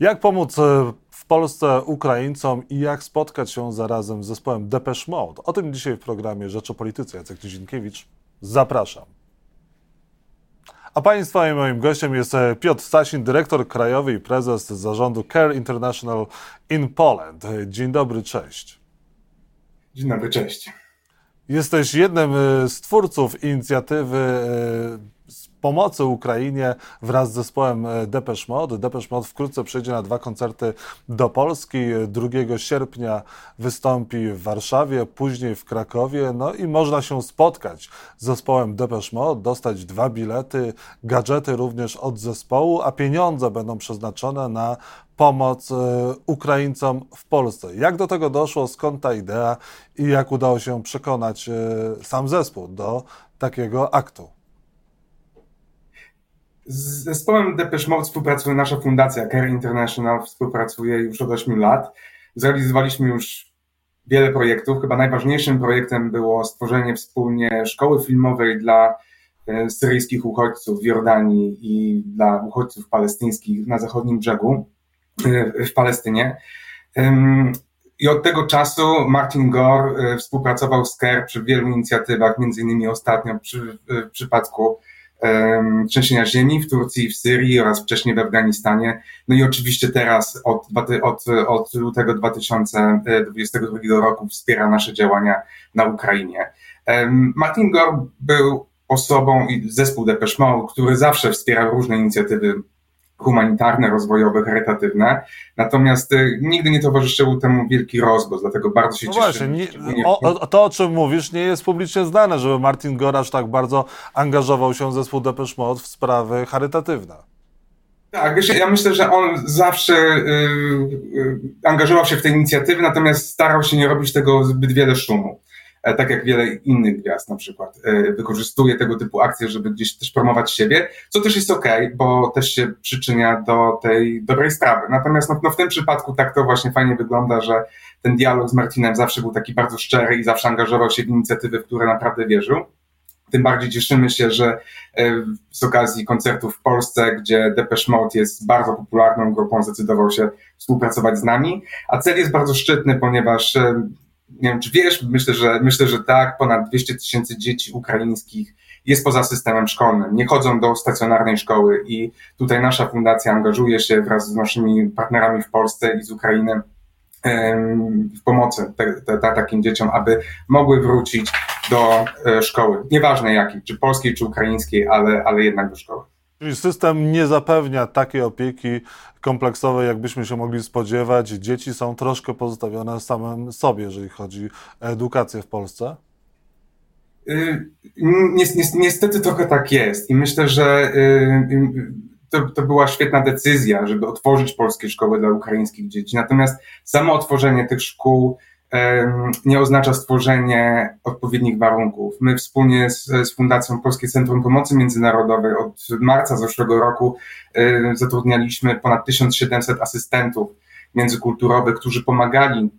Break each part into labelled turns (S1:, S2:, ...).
S1: Jak pomóc e, w Polsce Ukraińcom i jak spotkać się zarazem z zespołem Depeche Mode? O tym dzisiaj w programie Rzecz o Polityce. Jacek Nizinkiewicz, zapraszam. A Państwa i moim gościem jest e, Piotr Stasin, dyrektor krajowy i prezes zarządu Care International in Poland. Dzień dobry, cześć.
S2: Dzień dobry, cześć.
S1: Jesteś jednym e, z twórców inicjatywy pomocy Ukrainie wraz z zespołem e, Depeche Mode. Depeche Mode wkrótce przyjdzie na dwa koncerty do Polski. 2 sierpnia wystąpi w Warszawie, później w Krakowie. No i można się spotkać z zespołem Depeche Mode, dostać dwa bilety, gadżety również od zespołu, a pieniądze będą przeznaczone na pomoc e, Ukraińcom w Polsce. Jak do tego doszło, skąd ta idea i jak udało się przekonać e, sam zespół do takiego aktu?
S2: Z zespołem Depeche Mode współpracuje nasza fundacja Care International, współpracuje już od 8 lat. Zrealizowaliśmy już wiele projektów. Chyba najważniejszym projektem było stworzenie wspólnie szkoły filmowej dla e, syryjskich uchodźców w Jordanii i dla uchodźców palestyńskich na zachodnim brzegu e, w Palestynie. I od tego czasu Martin Gore e, współpracował z CARE przy wielu inicjatywach, między innymi ostatnio przy, w przypadku trzęsienia ziemi w Turcji w Syrii oraz wcześniej w Afganistanie. No i oczywiście teraz od, od, od lutego 2022 roku wspiera nasze działania na Ukrainie. Martin Gore był osobą i zespół Depeche Mode, który zawsze wspierał różne inicjatywy humanitarne, rozwojowe, charytatywne. Natomiast y, nigdy nie towarzyszył temu wielki rozgłos, dlatego bardzo się no cieszę.
S1: Właśnie, nie, o, to, o czym mówisz, nie jest publicznie znane, żeby Martin Gorasz tak bardzo angażował się w zespół Depeche Mode w sprawy charytatywne.
S2: Tak, wiesz, ja myślę, że on zawsze y, y, angażował się w te inicjatywy, natomiast starał się nie robić tego zbyt wiele szumu. E, tak jak wiele innych gwiazd na przykład, e, wykorzystuje tego typu akcje, żeby gdzieś też promować siebie, co też jest okay, bo też się przyczynia do tej dobrej sprawy. Natomiast no, no w tym przypadku tak to właśnie fajnie wygląda, że ten dialog z Martinem zawsze był taki bardzo szczery i zawsze angażował się w inicjatywy, w które naprawdę wierzył. Tym bardziej cieszymy się, że e, z okazji koncertów w Polsce, gdzie Depeche Mode jest bardzo popularną grupą, zdecydował się współpracować z nami. A cel jest bardzo szczytny, ponieważ nie wiem, czy wiesz, myślę, że myślę, że tak, ponad 200 tysięcy dzieci ukraińskich jest poza systemem szkolnym, nie chodzą do stacjonarnej szkoły i tutaj nasza fundacja angażuje się wraz z naszymi partnerami w Polsce i z Ukrainy w pomocy te, te, te, takim dzieciom, aby mogły wrócić do e, szkoły. Nieważne jakiej, czy polskiej, czy ukraińskiej, ale, ale jednak do szkoły.
S1: Czyli system nie zapewnia takiej opieki kompleksowej, jakbyśmy się mogli spodziewać. Dzieci są troszkę pozostawione samym sobie, jeżeli chodzi o edukację w Polsce?
S2: Y, niestety trochę tak jest i myślę, że y, y, to, to była świetna decyzja, żeby otworzyć polskie szkoły dla ukraińskich dzieci. Natomiast samo otworzenie tych szkół nie oznacza stworzenie odpowiednich warunków. My wspólnie z, z Fundacją Polskie Centrum Pomocy Międzynarodowej od marca zeszłego roku zatrudnialiśmy ponad 1700 asystentów międzykulturowych, którzy pomagali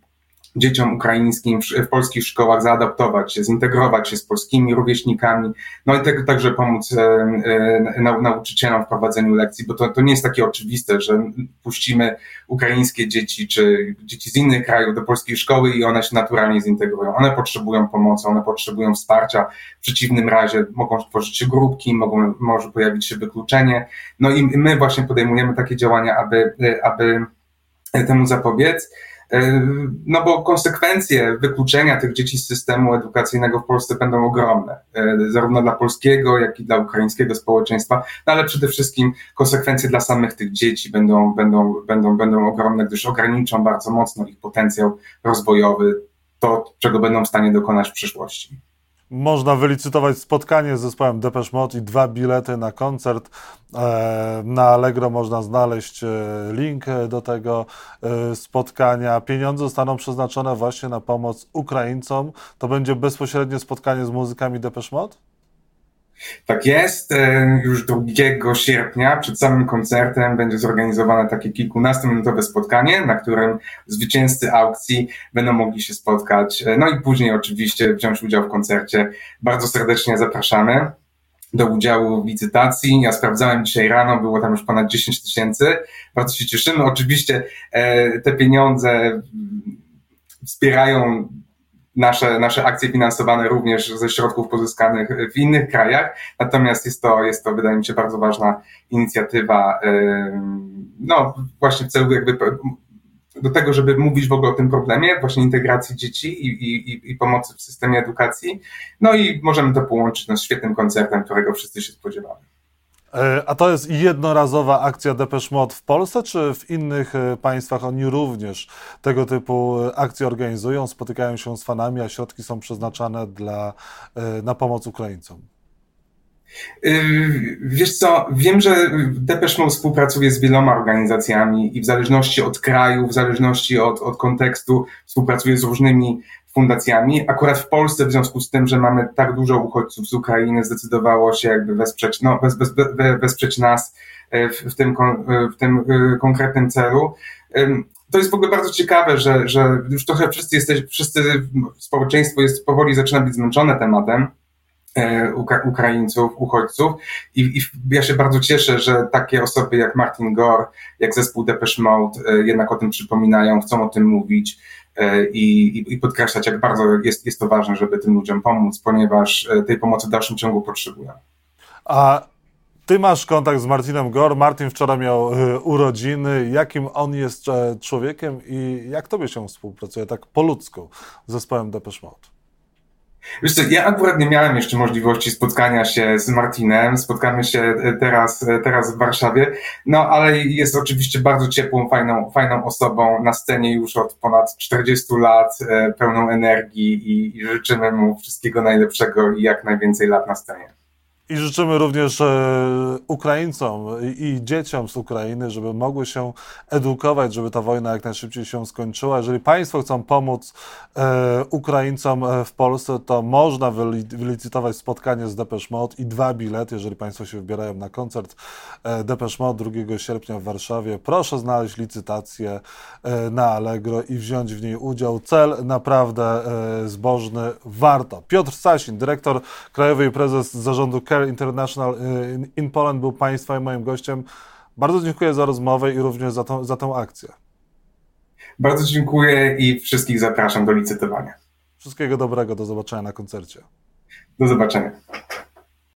S2: dzieciom ukraińskim w, polskich szkołach zaadaptować się, zintegrować się z polskimi rówieśnikami, no i tak, także pomóc e, e, na, nauczycielom w prowadzeniu lekcji, bo to, to nie jest takie oczywiste, że puścimy ukraińskie dzieci czy dzieci z innych krajów do polskiej szkoły i one się naturalnie zintegrują. One potrzebują pomocy, one potrzebują wsparcia, w przeciwnym razie mogą tworzyć się grupki, mogą, może pojawić się wykluczenie, no i my właśnie podejmujemy takie działania, aby, aby temu zapobiec. E, no bo konsekwencje wykluczenia tych dzieci z systemu edukacyjnego w Polsce będą ogromne, e, zarówno dla polskiego, jak i dla ukraińskiego społeczeństwa, no ale przede wszystkim konsekwencje dla samych tych dzieci będą, będą, będą, będą ogromne, gdyż ograniczą bardzo mocno ich potencjał rozwojowy, to, czego będą w stanie dokonać w przyszłości
S1: można wylicytować spotkanie z zespołem Depeche Mode i dwa bilety na koncert. E, na Allegro można znaleźć e, link do tego e, spotkania. Pieniądze zostaną przeznaczone właśnie na pomoc Ukraińcom. To będzie bezpośrednie spotkanie z muzykami Depeche Mode?
S2: Tak jest. E, już 2 sierpnia przed samym koncertem będzie zorganizowane takie kilkunastominutowe spotkanie, na którym zwycięzcy aukcji będą mogli się spotkać. E, no i później oczywiście wziąć udział w koncercie. Bardzo serdecznie zapraszamy. do udziału w licytacji. Ja sprawdzałem dzisiaj rano, było tam już ponad 10 tysięcy. Bardzo się cieszymy. Oczywiście e, te pieniądze wspierają nasze, nasze akcje finansowane również ze środków pozyskanych w innych krajach. Natomiast jest to, jest to, wydaje mi się, bardzo ważna inicjatywa, no właśnie w celu jakby do tego, żeby mówić w ogóle o tym problemie, właśnie integracji dzieci i, i, i pomocy w systemie edukacji. No i możemy to połączyć no, z świetnym koncertem, którego wszyscy się spodziewamy.
S1: E, a to jest jednorazowa akcja Depeche Mode w Polsce, czy w innych e, państwach oni również tego typu e, akcje organizują, spotykają się z fanami, a środki są przeznaczane dla, na pomoc Ukraińcom?
S2: Wiesz co, wiem, że Depeche Mode współpracuje z wieloma organizacjami i w zależności od kraju, w zależności od, od kontekstu współpracuje z różnymi fundacjami. Akurat w Polsce w związku z tym, że mamy tak dużo uchodźców z Ukrainy, zdecydowało się jakby wesprzeć, no, wes, wes, wesprzeć nas e, w, w, tym, w tym e, konkretnym celu. To jest w ogóle bardzo ciekawe, że, że już trochę wszyscy jesteśmy, wszyscy społeczeństwo jest powoli zaczyna być zmęczone tematem. E, Ukraińców, uchodźców I, I, ja się bardzo cieszę, że takie osoby jak Martin Gore, jak zespół Depeche Mode jednak o tym przypominają, chcą o tym mówić. E, i, i podkreślać, jak bardzo jest, jest to ważne, żeby tym ludziom pomóc, ponieważ e, tej pomocy w dalszym ciągu potrzebują.
S1: A ty masz kontakt z Martinem Gor. Martin wczoraj miał e, urodziny. Jakim on jest człowiekiem i jak tobie się współpracuje tak po ludzku z zespołem Depeche Mode?
S2: Wiesz co, ja akurat nie miałem jeszcze możliwości spotkania się z Martinem. Spotkamy się e, teraz, e, teraz w Warszawie. No, ale jest oczywiście bardzo ciepłą, fajną, fajną osobą na scenie już od ponad 40 lat, e, pełną energii i, i życzymy mu wszystkiego najlepszego i jak najwięcej lat na scenie.
S1: I życzymy również e, Ukraińcom i dzieciom z Ukrainy, żeby mogły się edukować, żeby ta wojna jak najszybciej się skończyła. Jeżeli Państwo chcą pomóc e, Ukraińcom e, w Polsce, to można wylicytować spotkanie z Depeche Mode i dwa bilety, jeżeli Państwo się wybierają na koncert Depeche Mode 2 sierpnia w Warszawie. Proszę znaleźć licytację na Allegro i wziąć w niej udział. Cel naprawdę zbożny, warto. Piotr Sasin, dyrektor krajowy i prezes zarządu Care International y, in Poland był Państwa i moim gościem. Bardzo dziękuję za rozmowę i również za, tą, za tę akcję.
S2: Bardzo dziękuję i wszystkich zapraszam do licytowania.
S1: Wszystkiego dobrego, do zobaczenia na koncercie.
S2: Do zobaczenia.